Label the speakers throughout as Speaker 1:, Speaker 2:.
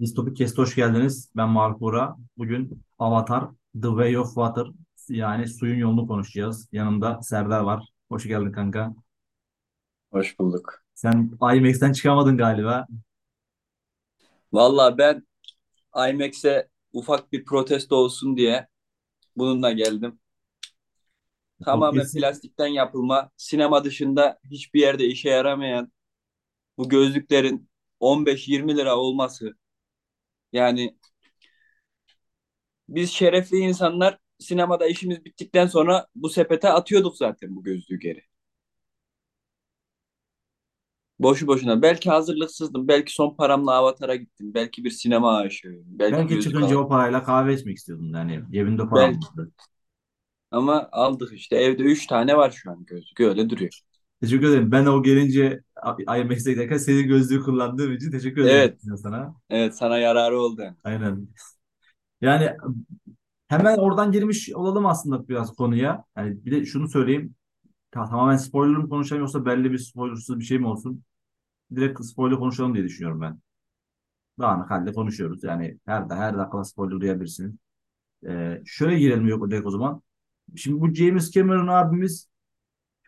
Speaker 1: Distopik Kest'e hoş geldiniz. Ben Mark Bora. Bugün Avatar The Way of Water yani suyun yolunu konuşacağız. Yanımda Serdar var. Hoş geldin kanka.
Speaker 2: Hoş bulduk.
Speaker 1: Sen IMAX'ten çıkamadın galiba.
Speaker 2: Valla ben IMAX'e ufak bir protesto olsun diye bununla geldim. Tamamen
Speaker 1: Podcast'i
Speaker 2: plastikten yapılma, sinema dışında hiçbir yerde işe yaramayan bu gözlüklerin 15-20 lira olması. Yani biz şerefli insanlar sinemada işimiz bittikten sonra bu sepete atıyorduk zaten bu gözlüğü geri. Boşu boşuna. Belki hazırlıksızdım. Belki son paramla Avatar'a gittim. Belki bir sinema aşığıyım. Belki
Speaker 1: belki
Speaker 2: gözlük
Speaker 1: çıkınca o parayla kahve içmek istiyordun. Yani cebinde param
Speaker 2: Belki.
Speaker 1: vardı.
Speaker 2: Ama aldık işte. Evde 3 tane var şu an gözlük. Öyle duruyor.
Speaker 1: Teşekkür ederim. Ben o gelince IMAX'e giderken senin gözlüğü kullandığım için teşekkür ederim
Speaker 2: Evet.
Speaker 1: sana.
Speaker 2: Evet sana yararı oldu.
Speaker 1: Aynen. Yani hemen oradan girmiş olalım aslında biraz konuya. Yani bir de şunu söyleyeyim. Ta- tamamen spoiler mı konuşalım yoksa belli bir spoilersız bir şey mi olsun? Direkt spoiler konuşalım diye düşünüyorum ben. Dağınık halde konuşuyoruz. Yani her, her dakika spoiler duyabilirsiniz. Ee, şöyle girelim yok direkt o zaman. Şimdi bu James Cameron abimiz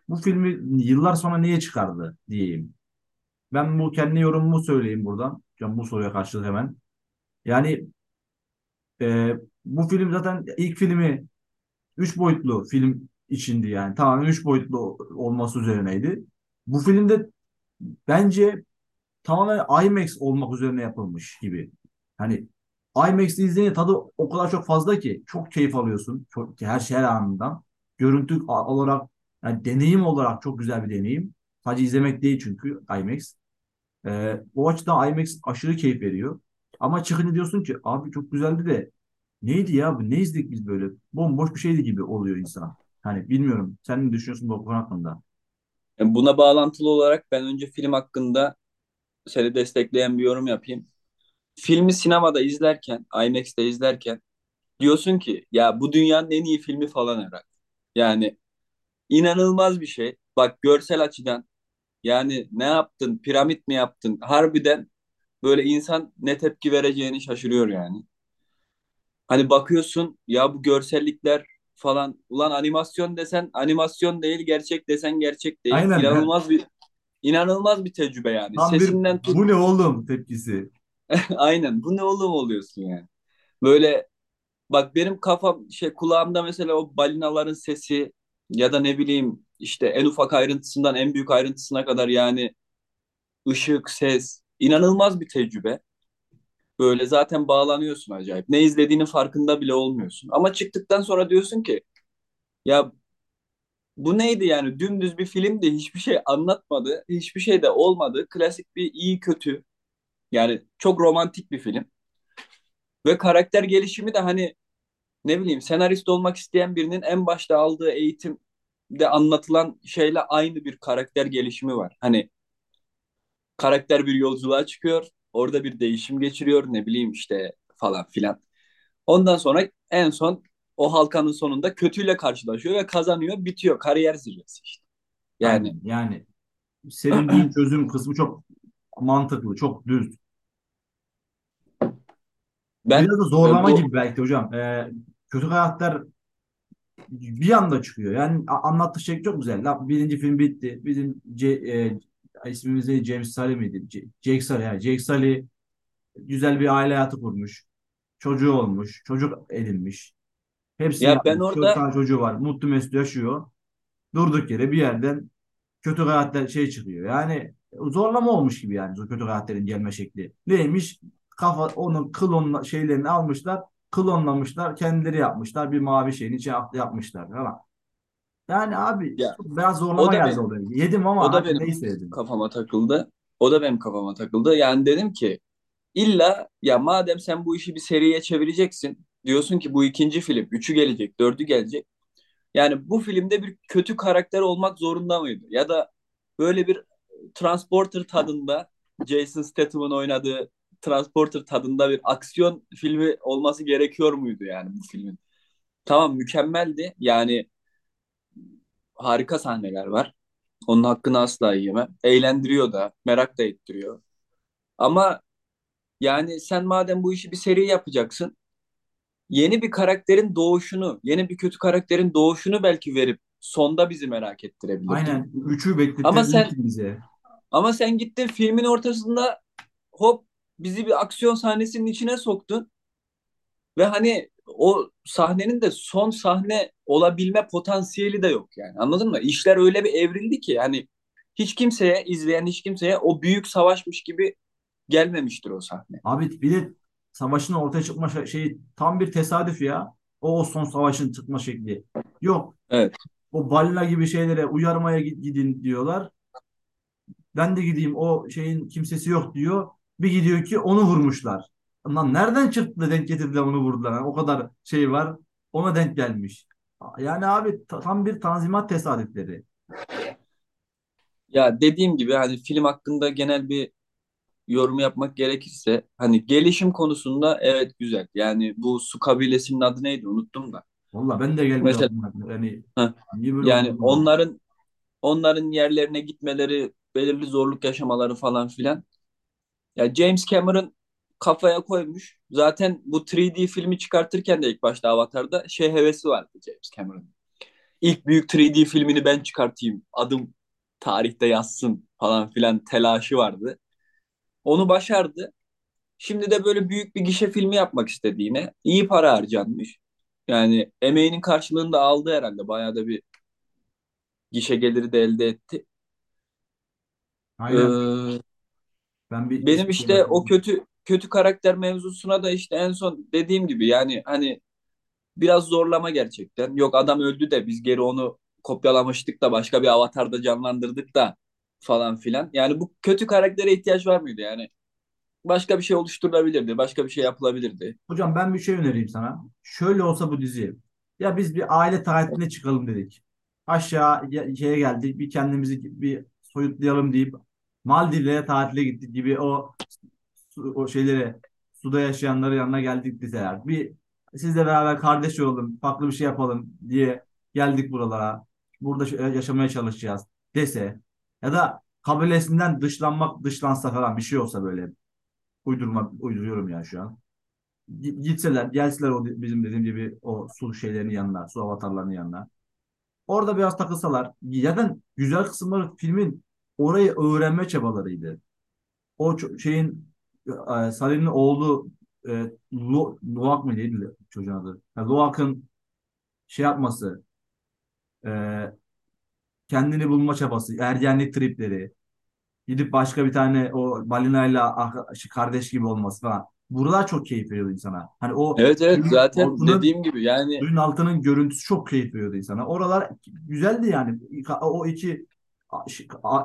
Speaker 1: bu filmi yıllar sonra niye çıkardı diyeyim. Ben bu kendi yorumumu söyleyeyim buradan. Can bu soruya karşılık hemen. Yani e, bu film zaten ilk filmi üç boyutlu film içindi yani. Tamamen üç boyutlu olması üzerineydi. Bu filmde bence tamamen IMAX olmak üzerine yapılmış gibi. Hani IMAX'te izleyince tadı o kadar çok fazla ki çok keyif alıyorsun. Çok, her şey her anından. Görüntü olarak yani deneyim olarak çok güzel bir deneyim. Sadece izlemek değil çünkü IMAX. Ee, o açıdan IMAX aşırı keyif veriyor. Ama çıkınca diyorsun ki abi çok güzeldi de neydi ya bu ne izledik biz böyle bomboş bir şeydi gibi oluyor insan. Hani bilmiyorum sen ne düşünüyorsun bu konu hakkında?
Speaker 2: Buna bağlantılı olarak ben önce film hakkında seni destekleyen bir yorum yapayım. Filmi sinemada izlerken, IMAX'te izlerken diyorsun ki ya bu dünyanın en iyi filmi falan herhalde. Yani inanılmaz bir şey. Bak görsel açıdan yani ne yaptın, piramit mi yaptın? Harbiden böyle insan ne tepki vereceğini şaşırıyor yani. Hani bakıyorsun ya bu görsellikler falan ulan animasyon desen animasyon değil, gerçek desen gerçek değil.
Speaker 1: Aynen.
Speaker 2: İnanılmaz bir inanılmaz bir tecrübe yani.
Speaker 1: Tam bir
Speaker 2: Sesinden tut
Speaker 1: bu ne oğlum tepkisi.
Speaker 2: aynen bu ne oğlum oluyorsun yani. Böyle bak benim kafam şey kulağımda mesela o balinaların sesi ya da ne bileyim işte en ufak ayrıntısından en büyük ayrıntısına kadar yani ışık, ses inanılmaz bir tecrübe. Böyle zaten bağlanıyorsun acayip. Ne izlediğinin farkında bile olmuyorsun. Ama çıktıktan sonra diyorsun ki ya bu neydi yani dümdüz bir filmdi. Hiçbir şey anlatmadı. Hiçbir şey de olmadı. Klasik bir iyi kötü. Yani çok romantik bir film. Ve karakter gelişimi de hani ne bileyim senarist olmak isteyen birinin en başta aldığı eğitimde anlatılan şeyle aynı bir karakter gelişimi var. Hani karakter bir yolculuğa çıkıyor. Orada bir değişim geçiriyor ne bileyim işte falan filan. Ondan sonra en son o halkanın sonunda kötüyle karşılaşıyor ve kazanıyor. Bitiyor. Kariyer zirvesi işte. Yani
Speaker 1: Aynen yani sevindiğin çözüm kısmı çok mantıklı, çok düz.
Speaker 2: ben
Speaker 1: Biraz da
Speaker 2: e,
Speaker 1: zorlama
Speaker 2: bu
Speaker 1: gibi belki hocam. Ee, kötü karakter bir anda çıkıyor. Yani anlattığı şey çok güzel. La, birinci film bitti. Bizim C, e, ismimiz neydi? James Sully miydi? C, Jake Sully. Yani. Jake Sully güzel bir aile hayatı kurmuş. Çocuğu olmuş. Çocuk edinmiş. Hepsini
Speaker 2: ya ben
Speaker 1: yapmış. Dört
Speaker 2: orada
Speaker 1: tane çocuğu var. Mutlu mesut yaşıyor. Durduk yere bir yerden kötü karakter şey çıkıyor. Yani zorlama olmuş gibi yani kötü karakterin gelme şekli. Neymiş? Kafa onun klon şeylerini almışlar. Klonlamışlar. Kendileri yapmışlar. Bir mavi şeyin içine yapmışlar falan. Yani abi
Speaker 2: ya
Speaker 1: çok biraz
Speaker 2: o
Speaker 1: zorlama
Speaker 2: da
Speaker 1: geldi
Speaker 2: benim
Speaker 1: oraya. Yedim ama
Speaker 2: o da benim
Speaker 1: neyse yedim.
Speaker 2: kafama takıldı. O da benim kafama takıldı. Yani dedim ki illa ya madem sen bu işi bir seriye çevireceksin diyorsun ki bu ikinci film, üçü gelecek, dördü gelecek. Yani bu filmde bir kötü karakter olmak zorunda mıydı? Ya da böyle bir Transporter tadında Jason Statham'ın oynadığı Transporter tadında bir aksiyon filmi olması gerekiyor muydu yani bu filmin? Tamam mükemmeldi. Yani harika sahneler var. Onun hakkını asla yiyemem. Eğlendiriyor da, merak da ettiriyor. Ama Yani sen madem bu işi bir seri yapacaksın, yeni bir karakterin doğuşunu, yeni bir kötü karakterin doğuşunu belki verip sonda bizi merak ettirebilirdin.
Speaker 1: Aynen. Üçü
Speaker 2: Ama sen
Speaker 1: bekletebilirsin bize.
Speaker 2: ama sen gittin filmin ortasında hop bizi bir aksiyon sahnesinin içine soktun ve hani o sahnenin de son sahne olabilme potansiyeli de yok yani. Anladın mı? İşler öyle bir evrildi ki hani hiç kimseye izleyen hiç kimseye o büyük savaşmış gibi gelmemiştir o sahne.
Speaker 1: Abi bir de savaşın ortaya çıkma şey şeyi tam bir tesadüf ya. O, o son savaşın çıkma şekli. Yok.
Speaker 2: Evet.
Speaker 1: O balina gibi şeylere uyarmaya gi- gidin diyorlar. Ben de gideyim o şeyin kimsesi yok diyor. Bir gidiyor ki onu vurmuşlar. Lan nereden çıktı da denk getirdiler onu vurdular. Yani o kadar şey var. Ona denk gelmiş. Yani abi ta- tam bir tanzimat tesadüfleri.
Speaker 2: Ya dediğim gibi hani film hakkında genel bir yorum yapmak gerekirse hani gelişim konusunda evet güzel. Yani bu su kabilesinin adı neydi unuttum da.
Speaker 1: Valla ben de gelmiyor
Speaker 2: Mesela.
Speaker 1: Yani
Speaker 2: heh, yani onların onların yerlerine gitmeleri, belirli zorluk yaşamaları falan filan. Ya James Cameron kafaya koymuş. Zaten bu 3D filmi çıkartırken de ilk başta Avatar'da şey hevesi vardı James Cameron'ın. İlk büyük 3D filmini ben çıkartayım. Adım tarihte yazsın falan filan telaşı vardı. Onu başardı. Şimdi de böyle büyük bir gişe filmi yapmak istediğine iyi para harcanmış. Yani emeğinin karşılığını da aldı herhalde. Bayağı da bir gişe geliri de elde etti.
Speaker 1: Aynen.
Speaker 2: Ee,
Speaker 1: Ben bir
Speaker 2: benim
Speaker 1: şey
Speaker 2: işte o kötü kötü karakter mevzusuna da işte en son dediğim gibi yani hani biraz zorlama gerçekten. Yok adam öldü de biz geri onu kopyalamıştık da başka bir avatarda canlandırdık da falan filan. Yani bu kötü karaktere ihtiyaç var mıydı yani? Başka bir şey oluşturulabilirdi, başka bir şey yapılabilirdi.
Speaker 1: Hocam ben bir şey önereyim sana. Şöyle olsa bu dizi. Ya biz bir aile tatiline çıkalım dedik. Aşağı şeye geldik. Bir kendimizi bir soyutlayalım deyip Maldivlere tatile gittik gibi o o şeylere suda yaşayanların yanına geldik deseler. Bir sizle beraber kardeş olalım, farklı bir şey yapalım diye geldik buralara. Burada yaşamaya çalışacağız dese ya da kabilesinden dışlanmak dışlansa falan bir şey olsa böyle uydurma uyduruyorum ya şu an. Gi- Gitseler, gelseler o bizim dediğim gibi o su şeylerinin yanına, su avatarlarının yanına. Orada biraz takılsalar. Zaten güzel kısımları filmin orayı öğrenme çabalarıydı. O şeyin e, Salih'in oğlu e, Lu- Luak mı neydi çocuğun adı? Ha, Luak'ın şey yapması, e, kendini bulma çabası, ergenlik tripleri, gidip başka bir tane o balinayla arka- şey, kardeş gibi olması falan. Buralar çok keyif veriyordu insana. Hani o
Speaker 2: Evet evet
Speaker 1: suyun
Speaker 2: zaten
Speaker 1: altının
Speaker 2: dediğim gibi yani
Speaker 1: suyun altının görüntüsü çok keyif veriyordu insana. Oralar güzeldi yani. O iki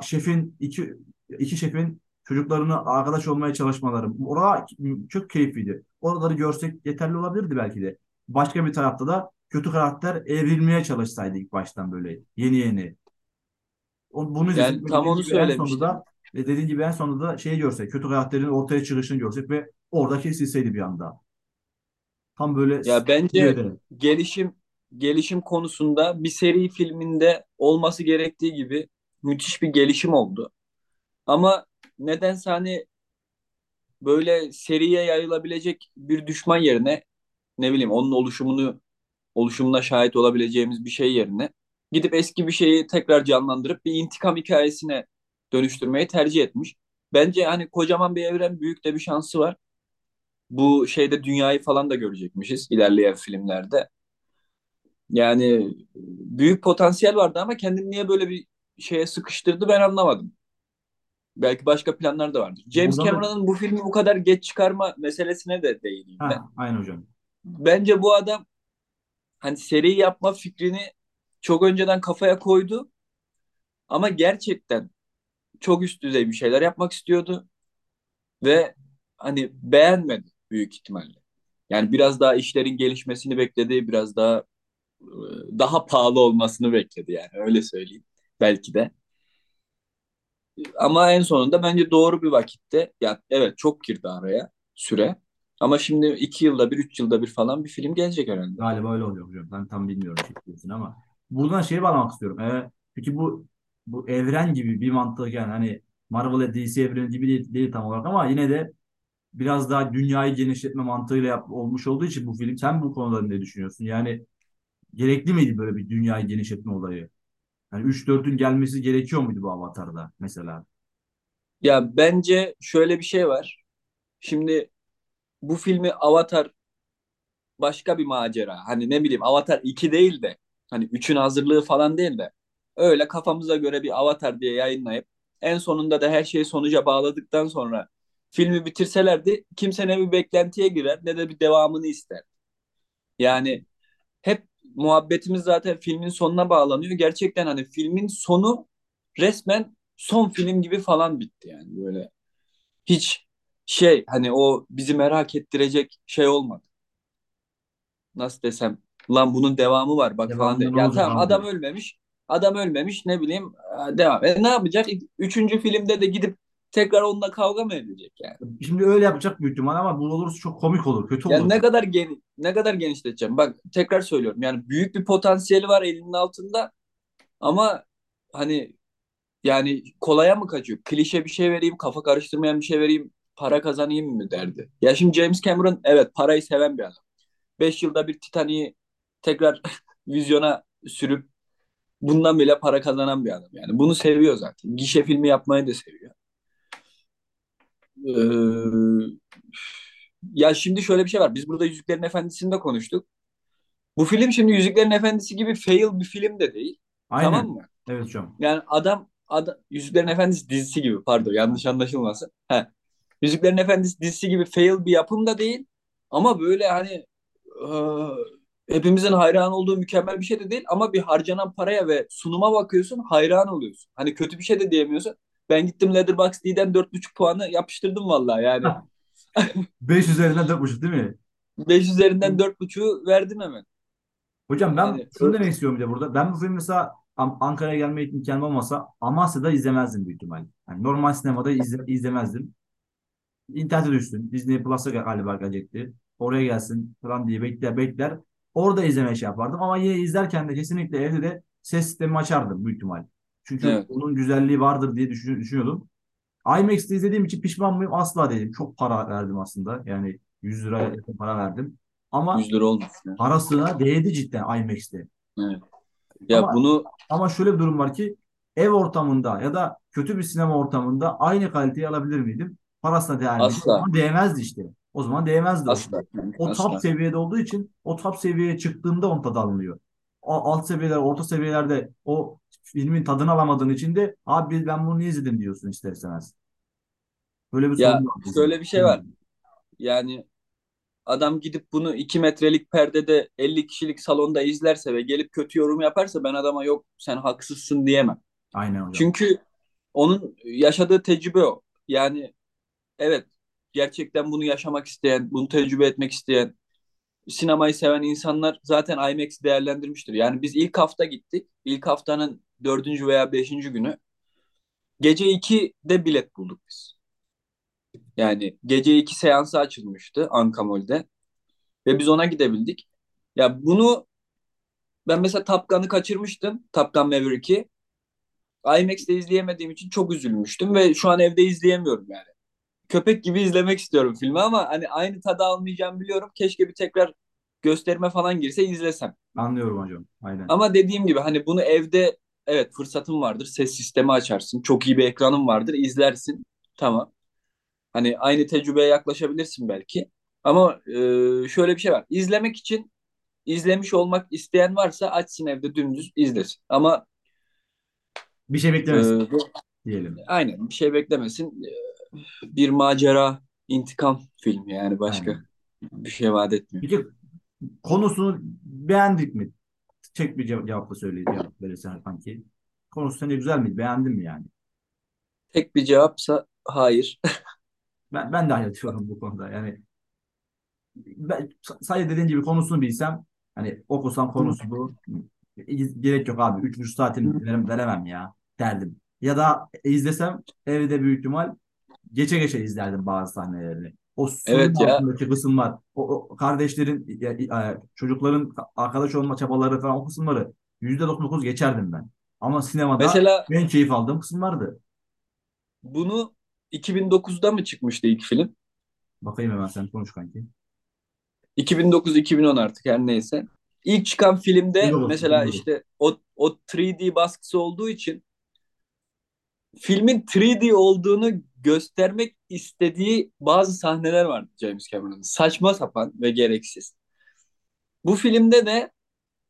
Speaker 1: şefin iki iki şefin çocuklarını arkadaş olmaya çalışmaları. Orada çok keyifliydi. Oraları görsek yeterli olabilirdi belki de. Başka bir tarafta da kötü karakter evrilmeye çalışsaydı ilk baştan böyle yeni yeni. Bunu
Speaker 2: yani tam onu
Speaker 1: gibi en sonunda
Speaker 2: söylemiştim.
Speaker 1: da ve dediğin gibi en sonunda da şeyi görsek, kötü karakterin ortaya çıkışını görsek ve orada kesilseydi bir anda. Tam böyle
Speaker 2: Ya bence gelişim gelişim konusunda bir seri filminde olması gerektiği gibi müthiş bir gelişim oldu. Ama nedense hani böyle seriye yayılabilecek bir düşman yerine ne bileyim onun oluşumunu oluşumuna şahit olabileceğimiz bir şey yerine gidip eski bir şeyi tekrar canlandırıp bir intikam hikayesine dönüştürmeyi tercih etmiş. Bence hani kocaman bir evren büyük de bir şansı var. Bu şeyde dünyayı falan da görecekmişiz ilerleyen filmlerde. Yani büyük potansiyel vardı ama kendini niye böyle bir şeye sıkıştırdı ben anlamadım. Belki başka planlar da vardır. James
Speaker 1: Burada da
Speaker 2: Cameron'ın bu filmi bu kadar geç çıkarma meselesine de değineyim ben.
Speaker 1: ha, aynı hocam.
Speaker 2: Bence bu adam hani seri yapma fikrini çok önceden kafaya koydu ama gerçekten çok üst düzey bir şeyler yapmak istiyordu ve hani beğenmedi büyük ihtimalle. Yani biraz daha işlerin gelişmesini bekledi, biraz daha e, daha pahalı olmasını bekledi yani öyle söyleyeyim belki de. Ama en sonunda bence doğru bir vakitte ya evet çok girdi araya süre. Ama şimdi iki yılda bir, üç yılda bir falan bir film gelecek herhalde.
Speaker 1: Galiba öyle oluyor hocam. Ben tam bilmiyorum şekilde ama. Buradan şeye bağlamak istiyorum. Ee, peki bu bu evren gibi bir mantık yani hani Marvel ve DC evreni gibi değil, değil tam olarak ama yine de biraz daha dünyayı genişletme mantığıyla yap, olmuş olduğu için bu film sen bu konuda ne düşünüyorsun? Yani gerekli miydi böyle bir dünyayı genişletme olayı? Yani üç dörtün gelmesi gerekiyor muydu bu Avatar'da mesela?
Speaker 2: Ya bence şöyle bir şey var. Şimdi bu filmi Avatar başka bir macera. Hani ne bileyim Avatar 2 değil de hani üçün hazırlığı falan değil de öyle kafamıza göre bir Avatar diye yayınlayıp en sonunda da her şeyi sonuca bağladıktan sonra filmi bitirselerdi kimse ne bir beklentiye girer ne de bir devamını ister. Yani muhabbetimiz zaten filmin sonuna bağlanıyor. Gerçekten hani filmin sonu resmen son film gibi falan bitti yani böyle. Hiç şey hani o bizi merak ettirecek şey olmadı. Nasıl desem lan bunun devamı var bak falan
Speaker 1: Devamında
Speaker 2: de.
Speaker 1: ne
Speaker 2: Ya
Speaker 1: olacak
Speaker 2: tamam adam ölmemiş. Adam ölmemiş ne bileyim e, devam. E ne yapacak? Üçüncü filmde de gidip tekrar onunla kavga mı edecek yani?
Speaker 1: Şimdi öyle yapacak büyük ihtimal ama bu olursa çok komik olur, kötü
Speaker 2: Yani
Speaker 1: olur.
Speaker 2: ne kadar gen ne kadar genişleteceğim? Bak tekrar söylüyorum. Yani büyük bir potansiyeli var elinin altında ama hani yani kolaya mı kaçıyor? Klişe bir şey vereyim, kafa karıştırmayan bir şey vereyim, para kazanayım mı derdi. Ya şimdi James Cameron evet parayı seven bir adam. Beş yılda bir Titanic'i tekrar vizyona sürüp bundan bile para kazanan bir adam. Yani bunu seviyor zaten. Gişe filmi yapmayı da seviyor. Ee, ya şimdi şöyle bir şey var. Biz burada Yüzüklerin Efendisi'nde konuştuk. Bu film şimdi Yüzüklerin Efendisi gibi fail bir film de değil. Tamam
Speaker 1: Aynen.
Speaker 2: mı?
Speaker 1: Evet hocam.
Speaker 2: Yani adam, adam Yüzüklerin Efendisi dizisi gibi pardon yanlış anlaşılmasın. He. Yüzüklerin Efendisi dizisi gibi fail bir yapım da değil. Ama böyle hani e, hepimizin hayran olduğu mükemmel bir şey de değil. Ama bir harcanan paraya ve sunuma bakıyorsun hayran oluyorsun. Hani kötü bir şey de diyemiyorsun. Ben gittim Letterboxd'den dört buçuk puanı yapıştırdım vallahi yani.
Speaker 1: 5 üzerinden 4,5 değil mi?
Speaker 2: 5 üzerinden dört buçuğu verdim hemen.
Speaker 1: Hocam ben
Speaker 2: Yani
Speaker 1: şunu demek istiyorum bir de burada. Ben bu filmi mesela Ankara'ya gelme imkanım olmasa Amasya'da izlemezdim büyük ihtimalle. Yani normal sinemada izle, izlemezdim. İnternete düşsün. Disney Plus'a galiba gelecekti. Oraya gelsin falan diye bekler bekler. Orada izleme şey yapardım. Ama yine izlerken de kesinlikle evde de ses sistemi açardım büyük ihtimal. Çünkü
Speaker 2: evet.
Speaker 1: onun güzelliği vardır diye düşün- düşünüyordum. IMAX'te izlediğim için pişman mıyım? Asla değilim. Çok para verdim aslında. Yani 100 liraya yakın para verdim. Ama
Speaker 2: 100 lira olmuş. ya.
Speaker 1: parasına değdi cidden IMAX'te.
Speaker 2: Evet. Ya
Speaker 1: Ama
Speaker 2: bunu
Speaker 1: ama şöyle bir durum var ki ev ortamında ya da kötü bir sinema ortamında aynı kaliteyi alabilir miydim? Parasına değer miydi?
Speaker 2: Asla
Speaker 1: zaman değmezdi işte. O zaman değmezdi o
Speaker 2: asla.
Speaker 1: O top
Speaker 2: asla.
Speaker 1: seviyede olduğu için o top seviyeye çıktığında onun tadı alınıyor. O alt seviyeler, orta seviyelerde o filmin tadını alamadığın için de abi ben bunu niye izledim diyorsun ister istemez. Böyle bir sorun
Speaker 2: Ya
Speaker 1: var bizim.
Speaker 2: şöyle bir şey var. Yani adam gidip bunu 2 metrelik perdede 50 kişilik salonda izlerse ve gelip kötü yorum yaparsa ben adama yok sen haksızsın diyemem.
Speaker 1: Aynen hocam.
Speaker 2: Çünkü onun yaşadığı tecrübe o. Yani evet gerçekten bunu yaşamak isteyen, bunu tecrübe etmek isteyen, sinemayı seven insanlar zaten IMAX'i değerlendirmiştir. Yani biz ilk hafta gittik. İlk haftanın dördüncü veya beşinci günü. Gece 2'de bilet bulduk biz. Yani gece 2 seansı açılmıştı Ankamol'de. Ve biz ona gidebildik. Ya bunu ben mesela Top Gun'ı kaçırmıştım. Top Gun Maverick'i. IMAX'te izleyemediğim için çok üzülmüştüm ve şu an evde izleyemiyorum yani. Köpek gibi izlemek istiyorum filmi ama hani aynı tadı almayacağımı biliyorum. Keşke bir tekrar gösterime falan girse izlesem.
Speaker 1: Anlıyorum hocam. Aynen.
Speaker 2: Ama dediğim gibi hani bunu evde evet fırsatın vardır. Ses sistemi açarsın. Çok iyi bir ekranın vardır. izlersin. Tamam. Hani aynı tecrübeye yaklaşabilirsin belki. Ama e, şöyle bir şey var. İzlemek için izlemiş olmak isteyen varsa açsın evde dümdüz izlesin. Ama
Speaker 1: Bir şey
Speaker 2: e,
Speaker 1: beklemesin
Speaker 2: bu-
Speaker 1: diyelim.
Speaker 2: aynen bir şey beklemesin. E, Bir macera, intikam filmi yani başka
Speaker 1: Aynen.
Speaker 2: bir şey vaat etmiyor.
Speaker 1: Peki konusunu beğendik mi? Tek bir cev- cevapla söyle cevap verirsen kanki. Konusu sence güzel miydi? Beğendin mi yani?
Speaker 2: Tek bir cevapsa hayır.
Speaker 1: Ben, ben de aynı diyorum bu konuda. Yani ben, sadece dediğin gibi konusunu bilsem hani okusam konusu bu. Gerek yok abi. Üç buçuk saatimi verem- veremem ya derdim. Ya da izlesem evde büyük ihtimal geçe geçe izlerdim bazı sahnelerini. O suyun
Speaker 2: Evet ya
Speaker 1: altındaki kısımlar, o, o kardeşlerin, ya- ya- çocukların arkadaş olma çabaları falan o kısımları %99 geçerdim ben. Ama sinemada
Speaker 2: mesela
Speaker 1: en keyif aldığım kısımlardı.
Speaker 2: bunu 2009'da mı çıkmıştı ilk film?
Speaker 1: Bakayım hemen sen konuş kanki.
Speaker 2: 2009-2010 artık her neyse. İlk çıkan filmde
Speaker 1: 2009,
Speaker 2: mesela
Speaker 1: 2009.
Speaker 2: işte o, o 3D baskısı olduğu için filmin 3D olduğunu göstermek istediği bazı sahneler vardı James Cameron'ın. Saçma sapan ve gereksiz. Bu filmde de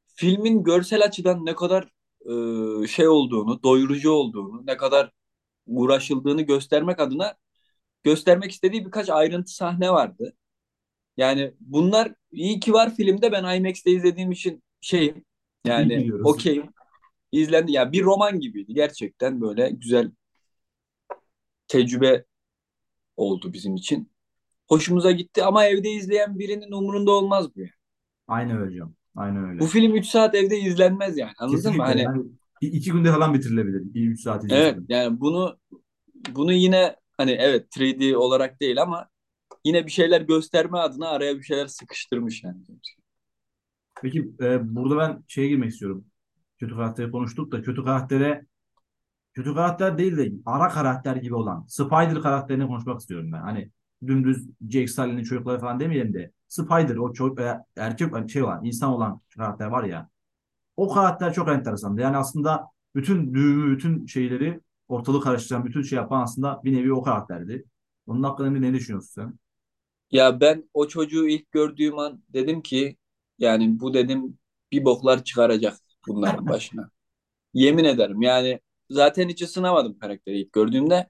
Speaker 2: filmin görsel açıdan ne kadar e, şey olduğunu, doyurucu olduğunu, ne kadar uğraşıldığını göstermek adına göstermek istediği birkaç ayrıntı sahne vardı. Yani bunlar iyi ki var filmde ben IMAX'te izlediğim için şeyim yani okeyim. İzlendi ya bir roman gibiydi gerçekten böyle güzel tecrübe oldu bizim için. Hoşumuza gitti ama evde izleyen birinin umurunda olmaz bu. yani.
Speaker 1: Aynen öyle hocam. Aynen
Speaker 2: Bu
Speaker 1: öyle.
Speaker 2: film 3 saat evde izlenmez yani. Anladın mı?
Speaker 1: Kesinlikle
Speaker 2: Hani
Speaker 1: yani iki günde falan bitirilebilir. 3 saat
Speaker 2: evet
Speaker 1: izlesen.
Speaker 2: yani bunu bunu yine hani evet 3D olarak değil ama yine bir şeyler gösterme adına araya bir şeyler sıkıştırmış yani.
Speaker 1: Peki e, burada ben şeye girmek istiyorum. Kötü karakteri konuştuk da kötü karaktere kötü karakter değil de ara karakter gibi olan Spider karakterini konuşmak istiyorum ben. Hani dümdüz Jake Sully'nin çocukları falan demeyelim de Spider o çocuk e, erkek şey olan insan olan karakter var ya o karakter çok enteresandı. Yani aslında bütün düğümü bütün şeyleri ortalığı karıştıran bütün şey yapan aslında bir nevi o karakterdi. Onun hakkında ne düşünüyorsun sen?
Speaker 2: Ya ben o çocuğu ilk gördüğüm an dedim ki yani bu dedim bir boklar çıkaracak bunların başına. Yemin ederim yani zaten hiç ısınamadım karakteri ilk gördüğümde.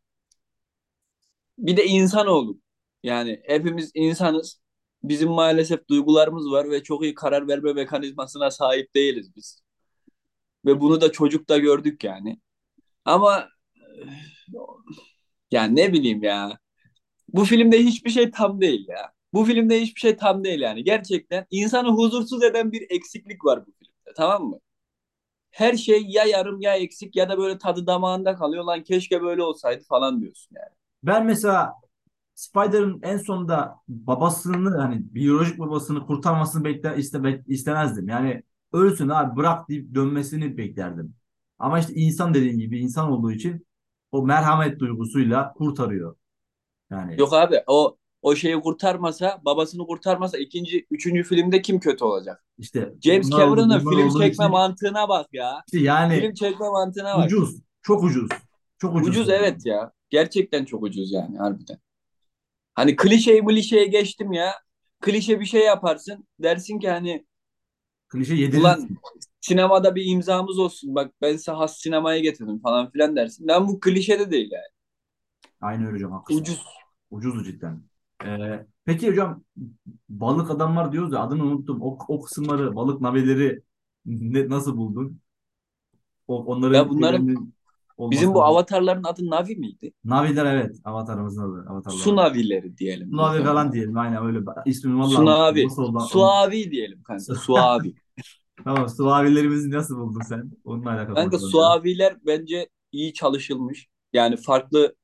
Speaker 2: Bir de insanoğlu. Yani hepimiz insanız. Bizim maalesef duygularımız var ve çok iyi karar verme mekanizmasına sahip değiliz biz. Ve bunu da çocukta gördük yani. Ama yani ne bileyim ya. Bu filmde hiçbir şey tam değil ya. Bu filmde hiçbir şey tam değil yani. Gerçekten insanı huzursuz eden bir eksiklik var bu filmde. Tamam mı? Her şey ya yarım ya eksik ya da böyle tadı damağında kalıyor. Lan keşke böyle olsaydı falan diyorsun yani.
Speaker 1: Ben mesela Spider'ın en sonunda babasını hani biyolojik babasını kurtarmasını bekler iste, istemezdim. Yani ölsün abi bırak deyip dönmesini beklerdim. Ama işte insan dediğin gibi insan olduğu için o merhamet duygusuyla kurtarıyor. Yani
Speaker 2: Yok abi o o şeyi kurtarmasa, babasını kurtarmasa ikinci, üçüncü filmde kim kötü olacak?
Speaker 1: işte
Speaker 2: James Cameron'ın film çekme
Speaker 1: için
Speaker 2: mantığına bak ya.
Speaker 1: işte yani
Speaker 2: Film çekme mantığına bak.
Speaker 1: ucuz, çok ucuz, çok ucuz.
Speaker 2: Ucuz evet ya. Gerçekten çok ucuz yani harbiden. Hani klişeyi klişeye geçtim ya. Klişe bir şey yaparsın. Dersin ki hani
Speaker 1: Klişe
Speaker 2: ulan
Speaker 1: yedirirsin.
Speaker 2: sinemada bir imzamız olsun. Bak ben size has sinemaya getirdim falan filan dersin. Lan bu klişe de değil yani.
Speaker 1: Aynen öyle hocam haklısın.
Speaker 2: Ucuz.
Speaker 1: Ucuz cidden. Ee, peki hocam balık adamlar diyoruz ya adını unuttum. O, o kısımları balık naveleri ne, nasıl buldun? O,
Speaker 2: Ya
Speaker 1: onların
Speaker 2: bunların
Speaker 1: şeylerinin
Speaker 2: bizim bu avatarların adı Navi miydi?
Speaker 1: Naviler evet. Avatarımızın adı.
Speaker 2: Su
Speaker 1: Avatarlar.
Speaker 2: navileri diyelim.
Speaker 1: Navi falan diyelim. Aynen öyle. İsmini vallahi unuttum.
Speaker 2: Sunavi.
Speaker 1: Nasıl oldu? Onu-
Speaker 2: Suavi diyelim kanka. Suavi.
Speaker 1: Tamam. Suavilerimizi nasıl buldun sen? Onunla alakalı
Speaker 2: Kanka
Speaker 1: konuşalım biraz.
Speaker 2: Suaviler bence iyi çalışılmış. Yani farklı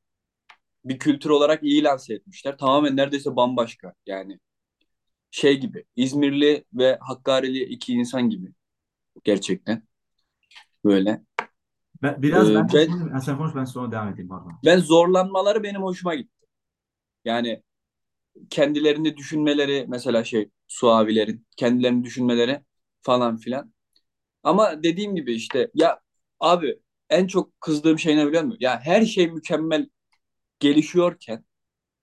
Speaker 2: bir kültür olarak iyi lanse etmişler. Tamamen neredeyse bambaşka. Yani şey gibi. İzmirli ve Hakkarili iki insan gibi. Gerçekten. Böyle.
Speaker 1: Ben, biraz
Speaker 2: Ee,
Speaker 1: ben
Speaker 2: ben
Speaker 1: sen konuş ben sonra devam edeyim pardon.
Speaker 2: ben zorlanmaları benim hoşuma gitti. Yani kendilerini düşünmeleri mesela şey Suavilerin kendilerini düşünmeleri falan filan. Ama dediğim gibi işte ya abi en çok kızdığım şey ne biliyor musun? Ya her şey mükemmel gelişiyorken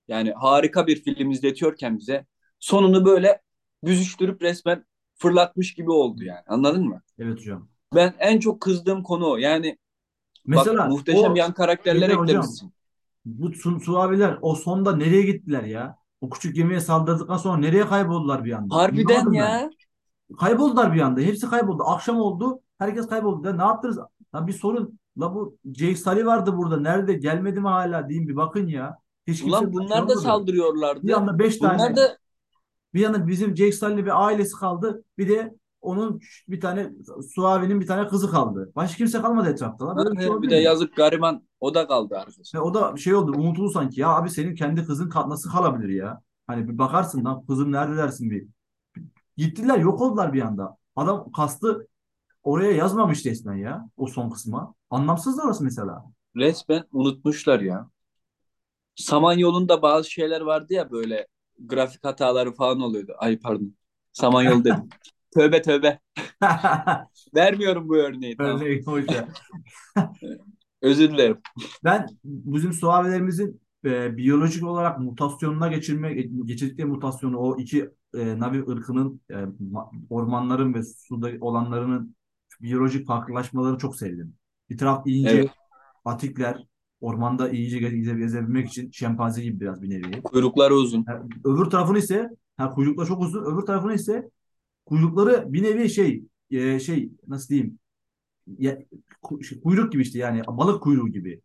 Speaker 2: yani harika bir film izletiyorken bize sonunu böyle büzüştürüp resmen fırlatmış gibi oldu yani. Anladın mı?
Speaker 1: Evet hocam.
Speaker 2: Ben en çok kızdığım konu o. Yani bak
Speaker 1: Mesela
Speaker 2: muhteşem
Speaker 1: o
Speaker 2: yan karakterler
Speaker 1: hocam
Speaker 2: eklemişsin.
Speaker 1: bu su, suaviler o sonda nereye gittiler ya? O küçük gemiye saldırdıktan sonra nereye kayboldular bir anda?
Speaker 2: Harbiden
Speaker 1: Anlamadım ben.
Speaker 2: ya.
Speaker 1: Kayboldular bir anda. Hepsi kayboldu. Akşam oldu. Herkes kayboldu. Ya ne yaptınız? La bir sorun. La bu Jake Sully vardı burada. Nerede? Gelmedi mi hala? Diyeyim bir bakın ya. Hiç
Speaker 2: Ulan bunlar da
Speaker 1: olmadı. Bir
Speaker 2: saldırıyorlardı.
Speaker 1: anda beş
Speaker 2: Bunlar
Speaker 1: tane
Speaker 2: da
Speaker 1: bir yana bizim Jake Sully ve ailesi kaldı. Bir de onun bir tane Suavi'nin bir tane kızı kaldı. Başka kimse kalmadı etrafta. La. Böyle bir şey
Speaker 2: bir de yazık gariban o da kaldı arkadaşlar.
Speaker 1: O da şey oldu unutuldu sanki. Ya abi senin kendi kızın nasıl kalabilir ya? Hani bir bakarsın lan kızım nerede dersin bir. Gittiler yok oldular bir anda. Adam kastı oraya yazmamış resmen ya o son kısma. Anlamsız da orası mesela.
Speaker 2: Resmen unutmuşlar ya. Samanyolu'nda bazı şeyler vardı ya böyle grafik hataları falan oluyordu. Ay pardon. Samanyolu dedim. Tövbe tövbe. Vermiyorum bu örneği tamam.
Speaker 1: Örneğin ya.
Speaker 2: Özür dilerim.
Speaker 1: Ben bizim suavelerimizin e, biyolojik olarak mutasyonuna geçirme geçirdikleri mutasyonu o iki e, Navi ırkının e, ma- ormanların ve suda olanlarının biyolojik farklılaşmaları çok sevdim. Bir taraf iyice
Speaker 2: Evet.
Speaker 1: atikler ormanda iyice geze- geze- gezebilmek için şempanze gibi biraz bir nevi.
Speaker 2: Kuyrukları uzun.
Speaker 1: Ha, öbür tarafını ise ha, kuyruklar çok uzun. Öbür tarafını ise kuyrukları bir nevi şey e, şey nasıl diyeyim ya, şey, kuyruk gibi işte yani balık kuyruğu gibi.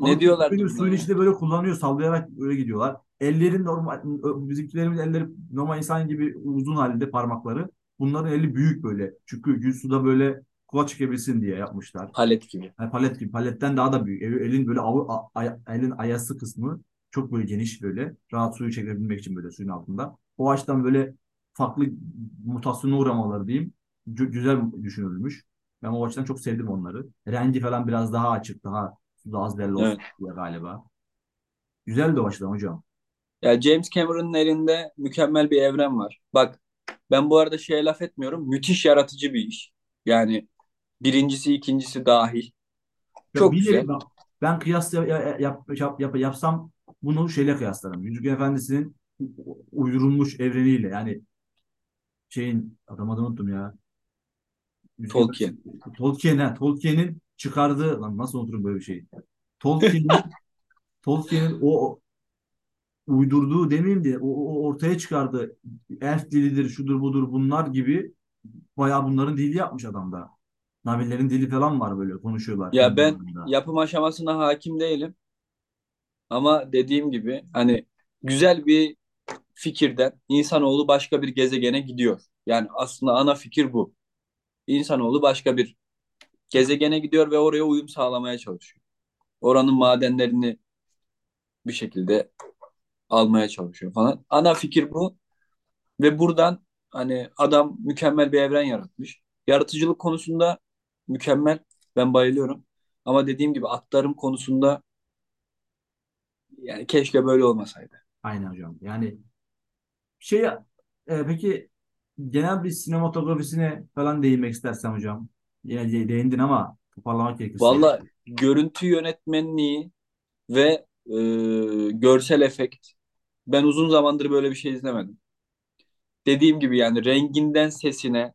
Speaker 2: Ne
Speaker 1: Balık
Speaker 2: diyorlardı
Speaker 1: kuyruğu gibi
Speaker 2: buna
Speaker 1: suyun
Speaker 2: ya?
Speaker 1: içinde böyle kullanıyor sallayarak böyle gidiyorlar. Ellerin normal bizimkilerin elleri normal insan gibi uzun halinde parmakları. Bunların eli büyük böyle. Çünkü suda böyle kulaç çekebilsin diye yapmışlar.
Speaker 2: Palet gibi.
Speaker 1: Yani palet gibi. Paletten daha da büyük. El- Elin böyle avı, a- ay- elin ayası kısmı çok böyle geniş böyle. Rahat suyu çekebilmek için böyle suyun altında. O açıdan böyle farklı mutasyona uğramaları diyeyim. Gü- güzel düşünülmüş. Ben o açıdan çok sevdim onları. Rengi falan biraz daha açık, daha suda az belli olsun
Speaker 2: Evet.
Speaker 1: galiba. Güzeldi o açıdan hocam.
Speaker 2: Ya James Cameron'ın elinde mükemmel bir evren var. Bak ben bu arada şeye laf etmiyorum. Müthiş yaratıcı bir iş. Yani birincisi ikincisi dahil.
Speaker 1: Ya
Speaker 2: Çok
Speaker 1: nevi
Speaker 2: güzel.
Speaker 1: bak, ben kıyas yap, yap, yap, yap- yapsam bunu şeyle kıyaslarım. Yüzüklerin Efendisi'nin uydurulmuş evreniyle yani şeyin adam adını unuttum ya.
Speaker 2: Tolkien.
Speaker 1: Efendisi- Tolkien ha, Tolkien'in çıkardığı lan nasıl unuturum böyle bir şeyi? Tolkien'in Tolkien'in o uydurduğu demeyeyim de o, o ortaya çıkardığı elf dilidir, şudur budur bunlar gibi bayağı bunların dili yapmış adamda. Navilerin dili falan var böyle konuşuyorlar
Speaker 2: Ya
Speaker 1: kendi
Speaker 2: ben
Speaker 1: aralarında.
Speaker 2: yapım aşamasına hakim değilim. Ama dediğim gibi hani güzel bir fikirden insanoğlu başka bir gezegene gidiyor. Yani aslında ana fikir bu. İnsanoğlu başka bir gezegene gidiyor ve oraya uyum sağlamaya çalışıyor. Oranın madenlerini bir şekilde almaya çalışıyor falan. Ana fikir bu ve buradan hani adam mükemmel bir evren yaratmış. Yaratıcılık konusunda mükemmel. Ben bayılıyorum. Ama dediğim gibi aktarım konusunda yani keşke böyle olmasaydı.
Speaker 1: Aynen hocam. Yani şey e, peki genel bir sinematografisine falan değinmek istersen hocam. Yine de- değindin ama toparlamak gerekirse.
Speaker 2: Valla görüntü yönetmenliği ve e, görsel efekt. Ben uzun zamandır böyle bir şey izlemedim. Dediğim gibi yani renginden sesine,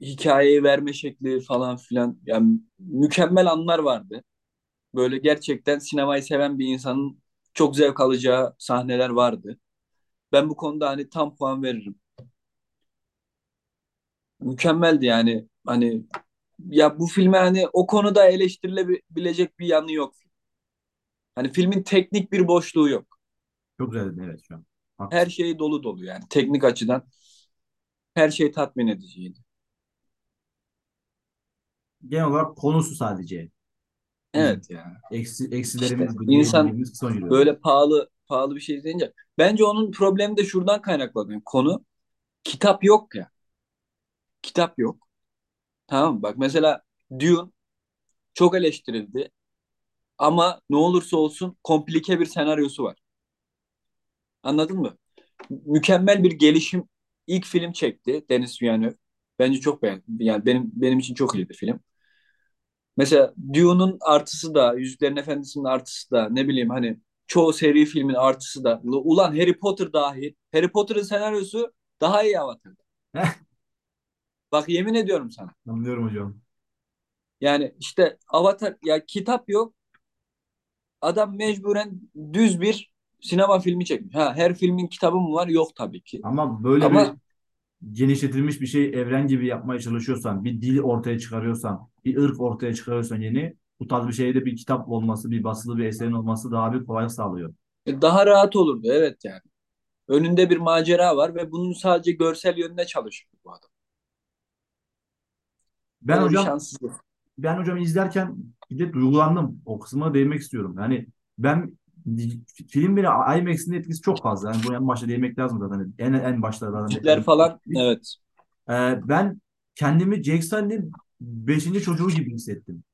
Speaker 2: hikayeyi verme şekli falan filan. Yani mükemmel anlar vardı. Böyle gerçekten sinemayı seven bir insanın çok zevk alacağı sahneler vardı. Ben bu konuda hani tam puan veririm. Mükemmeldi yani. Hani ya bu filme hani o konuda eleştirilebilecek bir yanı yok. Hani filmin teknik bir boşluğu yok.
Speaker 1: Çok güzel dedin, evet şu an.
Speaker 2: Her şey dolu dolu yani. Teknik açıdan her şey tatmin ediciydi.
Speaker 1: Genel olarak konusu sadece. Güzel.
Speaker 2: Evet yani.
Speaker 1: Eksi,
Speaker 2: İşte
Speaker 1: eksilerimiz
Speaker 2: insan
Speaker 1: kısma giriyorum.
Speaker 2: böyle pahalı pahalı bir şey izleyince bence onun problemi de şuradan kaynaklanıyor. Konu kitap yok ya. Kitap yok. Tamam mı? Bak mesela Dune çok eleştirildi ama ne olursa olsun komplike bir senaryosu var. Anladın mı? Mükemmel bir gelişim ilk film çekti Denis Villeneuve. Bence çok beğendim. Yani benim benim için çok iyiydi film. Mesela Dune'un artısı da, Yüzüklerin Efendisi'nin artısı da, ne bileyim hani çoğu seri filmin artısı da. Ulan Harry Potter dahi. Harry Potter'ın senaryosu daha iyi Avatar'da. Bak yemin ediyorum sana.
Speaker 1: Anlıyorum hocam.
Speaker 2: Yani işte Avatar ya kitap yok. Adam mecburen düz bir sinema filmi çekmiş. Ha her filmin kitabı mı var? Yok tabii ki.
Speaker 1: Ama böyle bir
Speaker 2: Ama
Speaker 1: genişletilmiş bir şey evren gibi yapmaya çalışıyorsan, bir dil ortaya çıkarıyorsan, bir ırk ortaya çıkarıyorsan yeni, bu tarz bir şeyde bir kitap olması, bir basılı bir eserin olması daha bir kolaylık sağlıyor.
Speaker 2: daha rahat olurdu evet yani. Önünde bir macera var ve bunun sadece görsel yönüne çalışıyor bu adam.
Speaker 1: Ben
Speaker 2: Böyle
Speaker 1: hocam ben hocam izlerken bir de duygulandım. O kısmına değinmek istiyorum. Yani ben film bile IMAX'in etkisi çok fazla. Yani bu en başta değinmek lazım zaten. En en başta zaten.
Speaker 2: Falan evet.
Speaker 1: Ee, ben kendimi Sully'nin beşinci çocuğu gibi hissettim.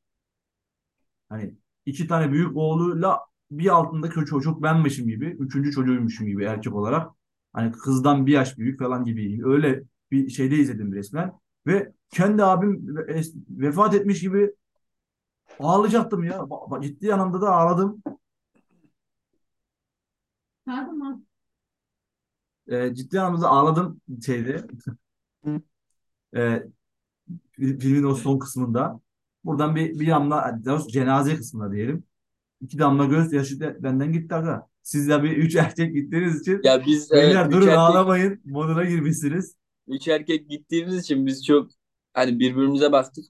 Speaker 1: Hani iki tane büyük oğluyla bir altındaki çocuk benmişim gibi. Üçüncü çocuğuymuşum gibi erkek olarak. Hani kızdan bir yaş büyük falan gibi. Öyle bir şeyde izledim resmen. Ve kendi abim ve- vefat etmiş gibi ağlayacaktım ya. Ciddi anlamda da ağladım.
Speaker 3: Pardon.
Speaker 1: E, ciddi anlamda ağladım şeyde.
Speaker 2: Hı.
Speaker 1: E, filmin o son kısmında. Buradan bir bir damla daha doğrusu cenaze kısmında diyelim. İki damla gözyaşı da benden gitti aga. Siz de bir üç erkek gittiğiniz için
Speaker 2: Ya biz evet
Speaker 1: beyler
Speaker 2: üç
Speaker 1: durun
Speaker 2: erkek
Speaker 1: ağlamayın moduna girmişsiniz.
Speaker 2: üç erkek gittiğimiz için biz çok hani birbirimize baktık.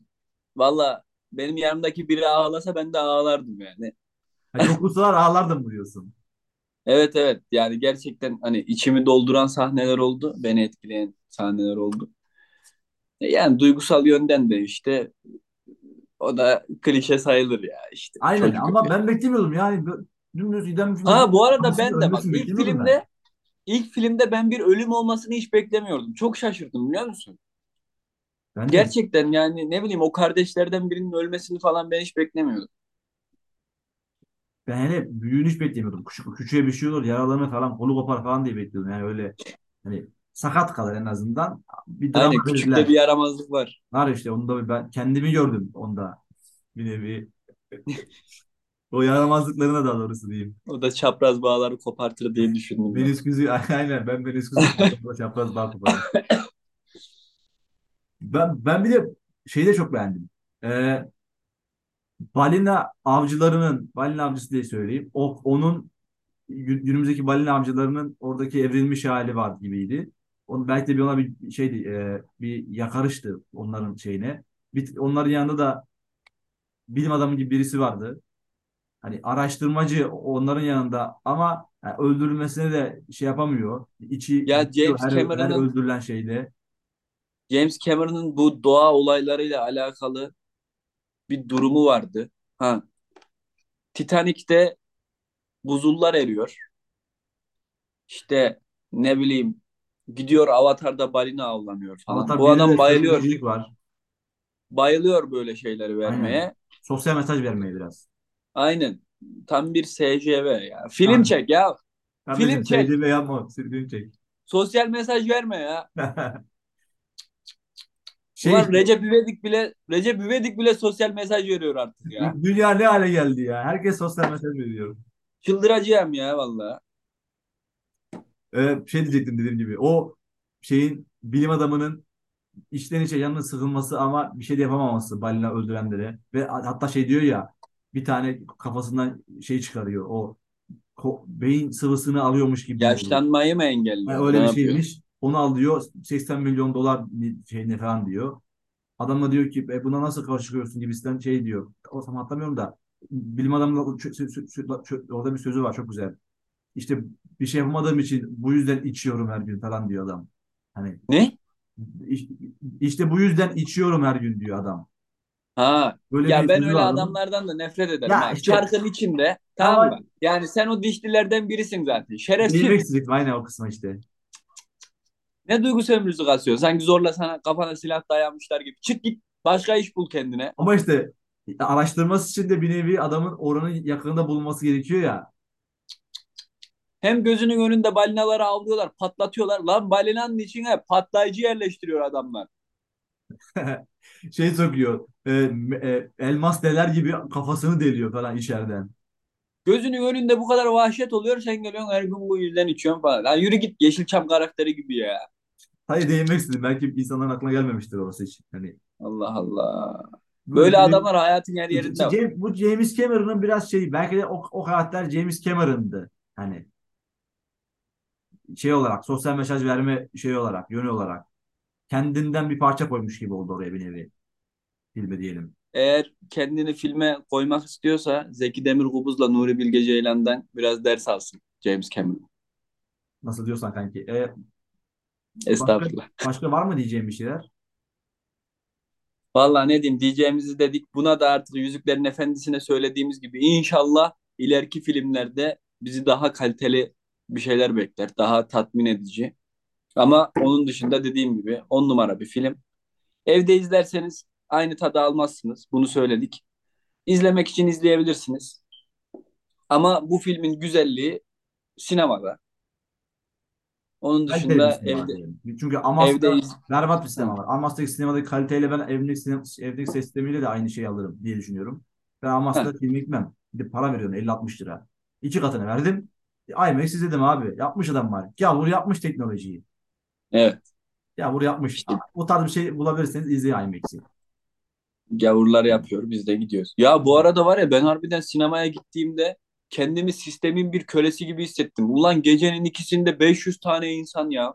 Speaker 2: Valla benim yanımdaki biri ağlasa ben de ağlardım yani.
Speaker 1: Ha, yoklusalar ağlardım mı diyorsun?
Speaker 2: Evet evet yani gerçekten hani içimi dolduran sahneler oldu. Beni etkileyen sahneler oldu. E Yani duygusal yönden de işte o da klişe sayılır ya işte
Speaker 1: Aynen
Speaker 2: çocuk.
Speaker 1: ama ben beklemiyordum yani. Dümdüz film.
Speaker 2: Ha bu arada ben de bak ilk
Speaker 1: beklemiyordum ben.
Speaker 2: filmde ilk filmde ben bir ölüm olmasını hiç beklemiyordum. Çok şaşırdım biliyor musun?
Speaker 1: Ben de
Speaker 2: Gerçekten yani ne bileyim o kardeşlerden birinin ölmesini falan ben hiç beklemiyordum.
Speaker 1: Ben hele büyüğünü hiç beklemiyordum. Küçük, küçüğe bir şey olur yaralanır falan kolu kopar falan diye bekliyordum. Yani öyle hani sakat kalır en azından. Bir drama
Speaker 2: Aynen küçükte
Speaker 1: verdiler.
Speaker 2: bir yaramazlık var.
Speaker 1: Var işte onda bir ben kendimi gördüm onda. Bir nevi o yaramazlıklarına daha doğrusu diyeyim.
Speaker 2: O da çapraz bağları kopartır diye düşündüm ben.
Speaker 1: Menisküsü aynen ben menisküsü çapraz bağ kopardım. Ben, ben bir de şeyi de çok beğendim. Ee, balina avcılarının, balina avcısı diye söyleyeyim. O, onun gü- günümüzdeki balina avcılarının oradaki evrilmiş hali var gibiydi. Onun belki de bir ona bir şeydi, e, bir yakarıştı onların şeyine. Bir, onların yanında da bilim adamı gibi birisi vardı. Hani araştırmacı onların yanında ama yani öldürülmesine de şey yapamıyor. İçi
Speaker 2: Ya James
Speaker 1: her, her
Speaker 2: Cameron'ın
Speaker 1: öldürülen şeyde.
Speaker 2: James Cameron'ın bu doğa olaylarıyla alakalı bir durumu vardı. Ha, Titanic'te buzullar eriyor. İşte ne bileyim gidiyor Avatar'da balina avlanıyor falan.
Speaker 1: Avatar
Speaker 2: Bu
Speaker 1: 1'de
Speaker 2: adam
Speaker 1: de
Speaker 2: bayılıyor.
Speaker 1: var.
Speaker 2: Bayılıyor böyle şeyleri
Speaker 1: Aynen.
Speaker 2: vermeye.
Speaker 1: Sosyal mesaj vermeye biraz.
Speaker 2: Aynen. Tam bir SCV ya. Film
Speaker 1: Aynen.
Speaker 2: çek ya. Film
Speaker 1: Kardeşim
Speaker 2: çek.
Speaker 1: sevdiğimi yapma. Sevdiğimi çek.
Speaker 2: Sosyal mesaj verme ya.
Speaker 1: Şey
Speaker 2: Ulan Recep İvedik bile Recep İvedik bile sosyal mesaj veriyor artık ya.
Speaker 1: dünya ne hale geldi ya. Herkes sosyal mesaj veriyor.
Speaker 2: Çıldıracağım ya vallahi.
Speaker 1: Ee, şey diyecektim dediğim gibi. O şeyin bilim adamının içten içe yanına sıkılması ama bir şey de yapamaması balina öldürenlere. Ve hatta şey diyor ya bir tane kafasından şey çıkarıyor. O beyin sıvısını alıyormuş gibi.
Speaker 2: Yaşlanmayı mı
Speaker 1: Yani
Speaker 2: engelliyor?
Speaker 1: öyle
Speaker 2: Ne
Speaker 1: bir
Speaker 2: yapıyor?
Speaker 1: şeymiş. Onu al diyor 80 milyon dolar şeyine falan diyor. Adam da diyor ki e, buna nasıl karşı çıkıyorsun gibisinden şey diyor. O zaman hatırlamıyorum da bilim adamının orada bir sözü var çok güzel. İşte bir şey yapamadığım için bu yüzden içiyorum her gün falan diyor adam. Hani
Speaker 2: Ne?
Speaker 1: iş- işte bu yüzden içiyorum her gün diyor adam.
Speaker 2: Ha.
Speaker 1: Böyle
Speaker 2: Ya
Speaker 1: bir
Speaker 2: ben
Speaker 1: sözü
Speaker 2: öyle
Speaker 1: var adamın.
Speaker 2: adamlardan da nefret ederim
Speaker 1: Ya
Speaker 2: ha.
Speaker 1: işte
Speaker 2: Çarkın içinde tamam
Speaker 1: ama
Speaker 2: mı? Yani sen o dişlilerden birisin zaten. Şerefsiz.
Speaker 1: istedim aynen o kısma işte.
Speaker 2: Ne duygu sömürüsü kasıyor. Sanki zorla sana kafana silah dayanmışlar gibi. Çık git başka iş bul kendine.
Speaker 1: Ama işte araştırması için de bir nevi adamın oranın yakınında bulunması gerekiyor ya.
Speaker 2: Hem gözünün önünde balinaları avlıyorlar, patlatıyorlar. Lan balinanın içine patlayıcı yerleştiriyor adamlar.
Speaker 1: şey sokuyor. e, e, elmas deler gibi kafasını deliyor falan içeriden.
Speaker 2: Gözünün önünde bu kadar vahşet oluyor. Sen geliyorsun her gün bu yüzden içiyorsun falan. Lan yürü git Yeşilçam karakteri gibi ya.
Speaker 1: Hayır değinmek istedim. Belki insanların aklına gelmemiştir orası için. Hani
Speaker 2: Allah Allah. Böyle adamlar hayatın her yerinde var.
Speaker 1: James- bu James Cameron'ın biraz şey belki de o, o karakter James Cameron'dı. Hani şey olarak sosyal mesaj verme şey olarak yönü olarak kendinden bir parça koymuş gibi oldu oraya bir nevi filme diyelim.
Speaker 2: Eğer kendini filme koymak istiyorsa Zeki Demirkubuz'la Nuri Bilge Ceylan'dan biraz ders alsın James Cameron.
Speaker 1: Nasıl diyorsan kanki. E,
Speaker 2: Estağfurullah.
Speaker 1: başka var mı diyeceğim bir şeyler?
Speaker 2: Vallahi ne diyeyim diyeceğimizi dedik. Buna da artık Yüzüklerin Efendisi'ne söylediğimiz gibi inşallah ileriki filmlerde bizi daha kaliteli bir şeyler bekler. Daha tatmin edici. Ama onun dışında dediğim gibi on numara bir film. Evde izlerseniz aynı tadı almazsınız. Bunu söyledik. İzlemek için izleyebilirsiniz. Ama bu filmin güzelliği sinemada. Onun
Speaker 1: Kaliteli bir
Speaker 2: dışında
Speaker 1: sinema
Speaker 2: evde
Speaker 1: diyelim. Çünkü Amas'ta
Speaker 2: iz...
Speaker 1: berbat bir sinema var. Amas'taki sinemadaki kaliteyle ben evdeki, sinema, evdeki ses sistemiyle de aynı şeyi alırım diye düşünüyorum. Ben Amas'ta film gitmem. Bir de para veriyorum 50-60 lira. İki katını verdim. IMAX izledim abi. Yapmış adam var. Gavur yapmış teknolojiyi.
Speaker 2: evet.
Speaker 1: Gavur yapmış.
Speaker 2: İşte
Speaker 1: Bu tarz bir şey bulabilirseniz izleyin IMAX'i.
Speaker 2: gavurlar yapıyor, biz de gidiyoruz. Ya bu arada var ya ben harbiden sinemaya gittiğimde kendimi sistemin bir kölesi gibi hissettim. Ulan gecenin ikisinde 500 tane insan ya.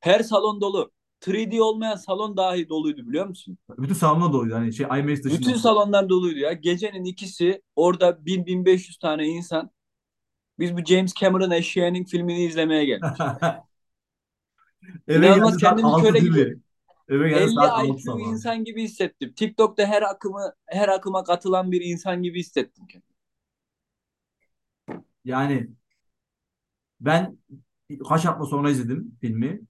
Speaker 2: Her salon dolu. 3D olmayan salon dahi doluydu biliyor musun?
Speaker 1: Bütün salonda doluydu. Hani şey IMAX
Speaker 2: Bütün
Speaker 1: dışında.
Speaker 2: salonlar doluydu ya. Gecenin ikisi orada 1000-1500 tane insan. Biz bu James Cameron eşeğinin filmini izlemeye geldik.
Speaker 1: Eve
Speaker 2: İnanılmaz kendimi
Speaker 1: 6
Speaker 2: köle gibi?
Speaker 1: Eve geldi
Speaker 2: 50
Speaker 1: saat 6
Speaker 2: IQ
Speaker 1: sabah.
Speaker 2: insan gibi hissettim. TikTok'ta her akımı her akıma katılan bir insan gibi hissettim kendimi.
Speaker 1: Yani ben kaç hafta sonra izledim filmi.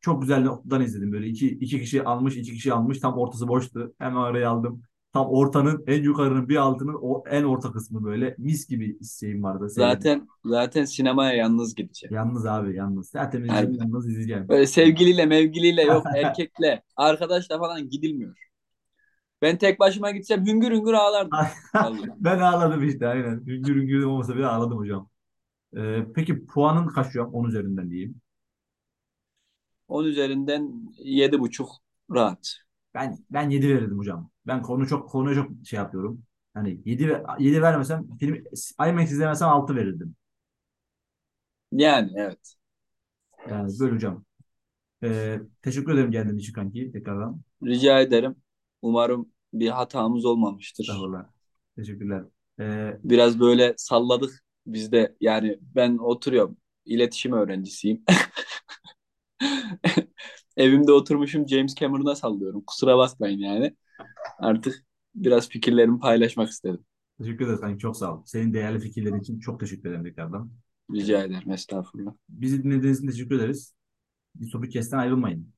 Speaker 1: Çok güzel noktadan izledim. Böyle iki, iki kişi almış, iki kişi almış. Tam ortası boştu. Hemen araya aldım. Tam ortanın en yukarının bir altının o en orta kısmı böyle mis gibi şeyim vardı. Seyredim.
Speaker 2: Zaten zaten sinemaya yalnız gideceğim.
Speaker 1: Yalnız abi yalnız. Zaten izleyeceğim yalnız izleyeceğim.
Speaker 2: Böyle sevgiliyle mevgiliyle yok erkekle arkadaşla falan gidilmiyor. Ben tek başıma gitsem hüngür hüngür ağlardım. Vallahi.
Speaker 1: Ben ağladım işte aynen. Hüngür hüngür olmasa bile ağladım hocam. Ee, peki puanın kaç an? 10 üzerinden diyeyim.
Speaker 2: 10 üzerinden yedi buçuk rahat.
Speaker 1: Ben ben 7 verirdim hocam. Ben konu çok konuya çok şey yapıyorum. Hani 7 ve 7 vermesem film IMAX izlemesem 6 verirdim.
Speaker 2: Yani evet.
Speaker 1: Yani böyle hocam. Ee, teşekkür ederim geldiğin için kanki tekrardan.
Speaker 2: Rica ederim. Umarım bir hatamız olmamıştır.
Speaker 1: Estağfurullah. Teşekkürler. Ee,
Speaker 2: Biraz böyle salladık biz de. Yani ben oturuyorum. İletişim öğrencisiyim. Evimde oturmuşum James Cameron'a sallıyorum. Kusura bakmayın yani. Artık biraz fikirlerimi paylaşmak istedim.
Speaker 1: teşekkür ederiz kanki çok sağ ol. Senin değerli fikirlerin için çok teşekkür ederim tekrardan.
Speaker 2: Rica ederim. Estağfurullah.
Speaker 1: Bizi dinlediğiniz için teşekkür ederiz. Bir Sobi Kes'ten ayrılmayın.